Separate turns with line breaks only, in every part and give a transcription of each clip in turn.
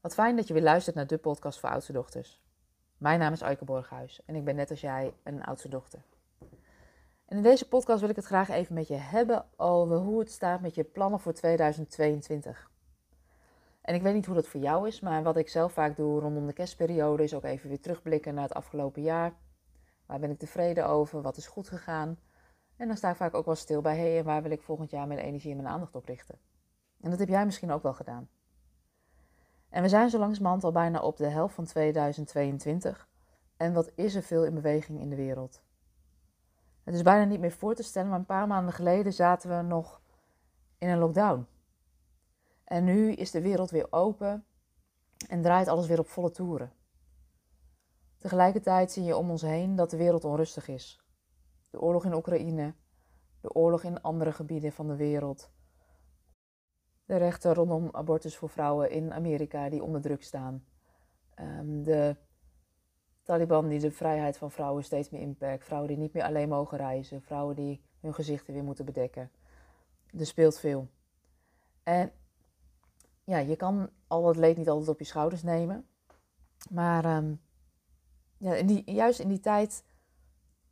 Wat fijn dat je weer luistert naar de podcast voor oudste dochters. Mijn naam is Aike Borghuis en ik ben net als jij een oudste dochter. En in deze podcast wil ik het graag even met je hebben over hoe het staat met je plannen voor 2022. En ik weet niet hoe dat voor jou is, maar wat ik zelf vaak doe rondom de kerstperiode is ook even weer terugblikken naar het afgelopen jaar. Waar ben ik tevreden over? Wat is goed gegaan? En dan sta ik vaak ook wel stil bij, hé, hey, waar wil ik volgend jaar mijn energie en mijn aandacht op richten? En dat heb jij misschien ook wel gedaan. En we zijn zo langzamerhand al bijna op de helft van 2022. En wat is er veel in beweging in de wereld? Het is bijna niet meer voor te stellen, maar een paar maanden geleden zaten we nog in een lockdown. En nu is de wereld weer open en draait alles weer op volle toeren. Tegelijkertijd zie je om ons heen dat de wereld onrustig is. De oorlog in Oekraïne, de oorlog in andere gebieden van de wereld, de rechten rondom abortus voor vrouwen in Amerika die onder druk staan. Um, de Taliban die de vrijheid van vrouwen steeds meer inperkt. Vrouwen die niet meer alleen mogen reizen. Vrouwen die hun gezichten weer moeten bedekken. Er speelt veel. En ja, je kan al dat leed niet altijd op je schouders nemen. Maar um, ja, die, juist in die tijd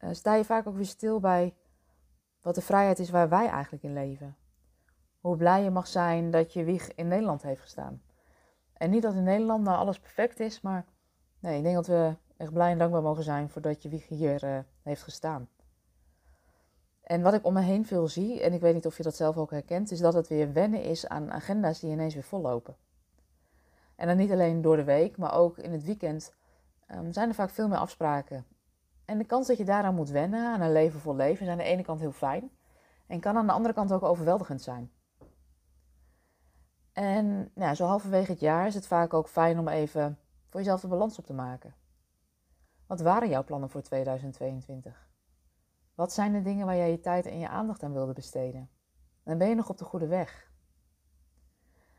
uh, sta je vaak ook weer stil bij wat de vrijheid is waar wij eigenlijk in leven hoe blij je mag zijn dat je wieg in Nederland heeft gestaan. En niet dat in Nederland nou alles perfect is, maar nee, ik denk dat we echt blij en dankbaar mogen zijn voor dat je wieg hier uh, heeft gestaan. En wat ik om me heen veel zie, en ik weet niet of je dat zelf ook herkent, is dat het weer wennen is aan agenda's die ineens weer vollopen. En dan niet alleen door de week, maar ook in het weekend um, zijn er vaak veel meer afspraken. En de kans dat je daaraan moet wennen, aan een leven vol leven, is aan de ene kant heel fijn. En kan aan de andere kant ook overweldigend zijn. En nou, zo halverwege het jaar is het vaak ook fijn om even voor jezelf de balans op te maken. Wat waren jouw plannen voor 2022? Wat zijn de dingen waar jij je tijd en je aandacht aan wilde besteden? Dan ben je nog op de goede weg.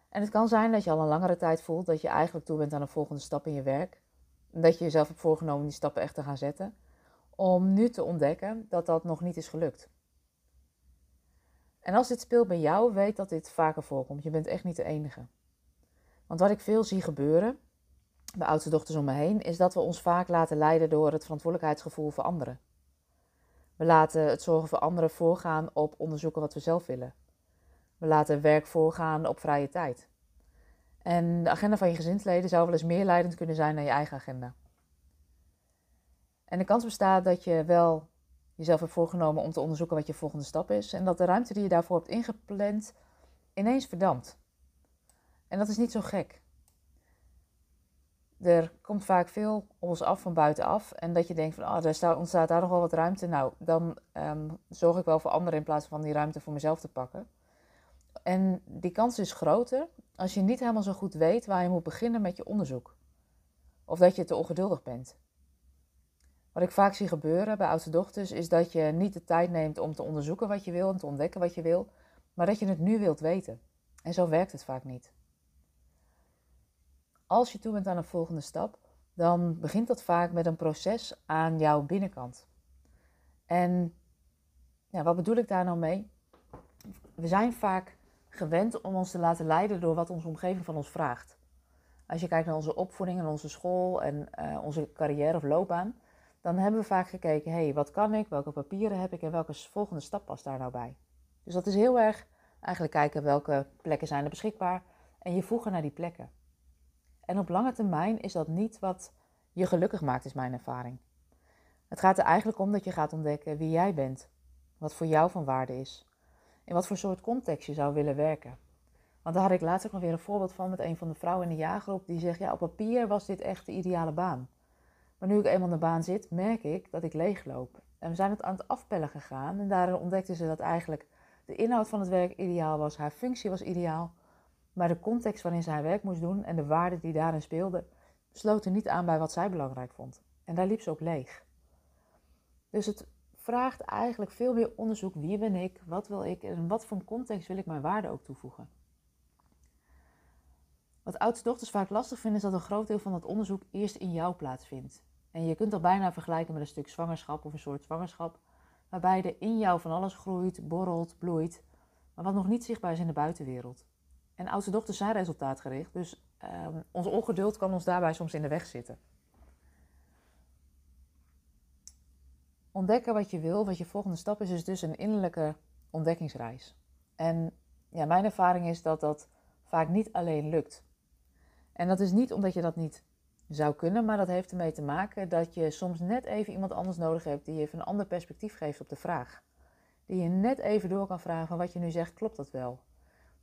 En het kan zijn dat je al een langere tijd voelt dat je eigenlijk toe bent aan een volgende stap in je werk. En dat je jezelf hebt voorgenomen die stappen echt te gaan zetten. Om nu te ontdekken dat dat nog niet is gelukt. En als dit speelt bij jou, weet dat dit vaker voorkomt. Je bent echt niet de enige. Want wat ik veel zie gebeuren bij oudste dochters om me heen, is dat we ons vaak laten leiden door het verantwoordelijkheidsgevoel voor anderen. We laten het zorgen voor anderen voorgaan op onderzoeken wat we zelf willen. We laten werk voorgaan op vrije tijd. En de agenda van je gezinsleden zou wel eens meer leidend kunnen zijn dan je eigen agenda. En de kans bestaat dat je wel jezelf hebt voorgenomen om te onderzoeken wat je volgende stap is. En dat de ruimte die je daarvoor hebt ingepland ineens verdampt. En dat is niet zo gek. Er komt vaak veel op ons af van buitenaf. En dat je denkt van, ah, er ontstaat daar nog wel wat ruimte. Nou, dan um, zorg ik wel voor anderen in plaats van die ruimte voor mezelf te pakken. En die kans is groter als je niet helemaal zo goed weet waar je moet beginnen met je onderzoek. Of dat je te ongeduldig bent. Wat ik vaak zie gebeuren bij oudste dochters is dat je niet de tijd neemt om te onderzoeken wat je wil en te ontdekken wat je wil, maar dat je het nu wilt weten. En zo werkt het vaak niet. Als je toe bent aan een volgende stap, dan begint dat vaak met een proces aan jouw binnenkant. En ja, wat bedoel ik daar nou mee? We zijn vaak gewend om ons te laten leiden door wat onze omgeving van ons vraagt. Als je kijkt naar onze opvoeding en onze school en uh, onze carrière of loopbaan, dan hebben we vaak gekeken, hé, hey, wat kan ik, welke papieren heb ik en welke volgende stap past daar nou bij. Dus dat is heel erg eigenlijk kijken welke plekken zijn er beschikbaar en je voegen naar die plekken. En op lange termijn is dat niet wat je gelukkig maakt, is mijn ervaring. Het gaat er eigenlijk om dat je gaat ontdekken wie jij bent, wat voor jou van waarde is, in wat voor soort context je zou willen werken. Want daar had ik laatst ook nog weer een voorbeeld van met een van de vrouwen in de jaargroep die zegt, ja, op papier was dit echt de ideale baan. Maar nu ik eenmaal in de baan zit, merk ik dat ik leegloop. En we zijn het aan het afpellen gegaan. En daarin ontdekte ze dat eigenlijk de inhoud van het werk ideaal was. Haar functie was ideaal. Maar de context waarin zij haar werk moest doen en de waarden die daarin speelden, sloten niet aan bij wat zij belangrijk vond. En daar liep ze ook leeg. Dus het vraagt eigenlijk veel meer onderzoek. Wie ben ik? Wat wil ik? En wat voor context wil ik mijn waarde ook toevoegen? Wat oudste dochters vaak lastig vinden, is dat een groot deel van het onderzoek eerst in jou plaatsvindt. En je kunt dat bijna vergelijken met een stuk zwangerschap of een soort zwangerschap, waarbij er in jou van alles groeit, borrelt, bloeit, maar wat nog niet zichtbaar is in de buitenwereld. En oudste dochters zijn resultaatgericht, dus um, ons ongeduld kan ons daarbij soms in de weg zitten. Ontdekken wat je wil, wat je volgende stap is, is dus een innerlijke ontdekkingsreis. En ja, mijn ervaring is dat dat vaak niet alleen lukt. En dat is niet omdat je dat niet zou kunnen, maar dat heeft ermee te maken dat je soms net even iemand anders nodig hebt die even een ander perspectief geeft op de vraag. Die je net even door kan vragen van wat je nu zegt, klopt dat wel?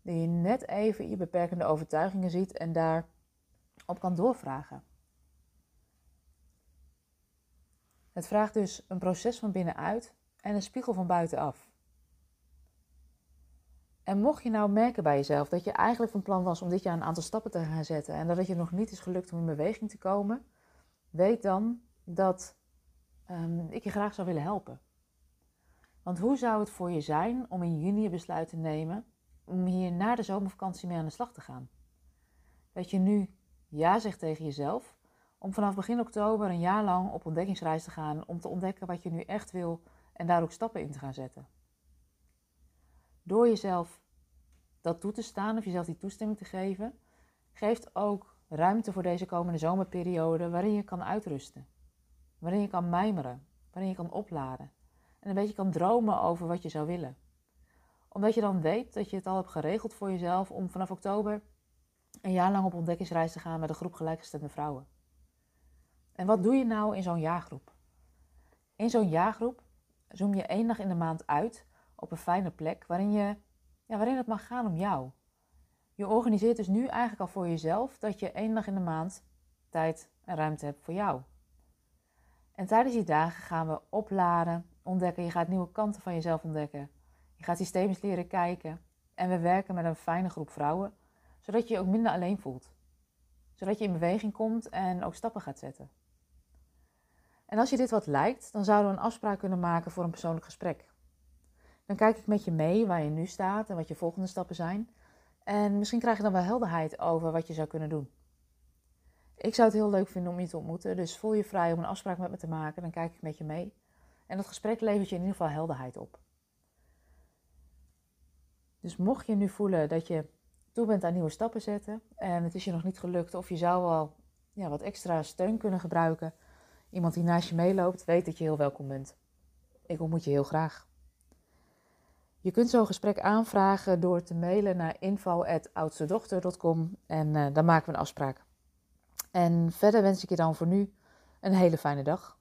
Die je net even je beperkende overtuigingen ziet en daar op kan doorvragen. Het vraagt dus een proces van binnenuit en een spiegel van buitenaf. En mocht je nou merken bij jezelf dat je eigenlijk van plan was om dit jaar een aantal stappen te gaan zetten en dat het je nog niet is gelukt om in beweging te komen, weet dan dat um, ik je graag zou willen helpen. Want hoe zou het voor je zijn om in juni een besluit te nemen om hier na de zomervakantie mee aan de slag te gaan? Dat je nu ja zegt tegen jezelf om vanaf begin oktober een jaar lang op ontdekkingsreis te gaan om te ontdekken wat je nu echt wil en daar ook stappen in te gaan zetten. Door jezelf dat toe te staan of jezelf die toestemming te geven, geeft ook ruimte voor deze komende zomerperiode waarin je kan uitrusten. Waarin je kan mijmeren, waarin je kan opladen en een beetje kan dromen over wat je zou willen. Omdat je dan weet dat je het al hebt geregeld voor jezelf om vanaf oktober een jaar lang op ontdekkingsreis te gaan met een groep gelijkgestemde vrouwen. En wat doe je nou in zo'n jaargroep? In zo'n jaargroep zoom je één dag in de maand uit op een fijne plek waarin, je, ja, waarin het mag gaan om jou. Je organiseert dus nu eigenlijk al voor jezelf dat je één dag in de maand tijd en ruimte hebt voor jou. En tijdens die dagen gaan we opladen, ontdekken. Je gaat nieuwe kanten van jezelf ontdekken. Je gaat systemisch leren kijken. En we werken met een fijne groep vrouwen, zodat je je ook minder alleen voelt. Zodat je in beweging komt en ook stappen gaat zetten. En als je dit wat lijkt, dan zouden we een afspraak kunnen maken voor een persoonlijk gesprek. Dan kijk ik met je mee waar je nu staat en wat je volgende stappen zijn. En misschien krijg je dan wel helderheid over wat je zou kunnen doen. Ik zou het heel leuk vinden om je te ontmoeten, dus voel je vrij om een afspraak met me te maken. Dan kijk ik met je mee. En dat gesprek levert je in ieder geval helderheid op. Dus mocht je nu voelen dat je toe bent aan nieuwe stappen zetten en het is je nog niet gelukt of je zou wel ja, wat extra steun kunnen gebruiken, iemand die naast je meeloopt, weet dat je heel welkom bent. Ik ontmoet je heel graag. Je kunt zo'n gesprek aanvragen door te mailen naar info.oudstedochter.com en uh, dan maken we een afspraak. En verder wens ik je dan voor nu een hele fijne dag.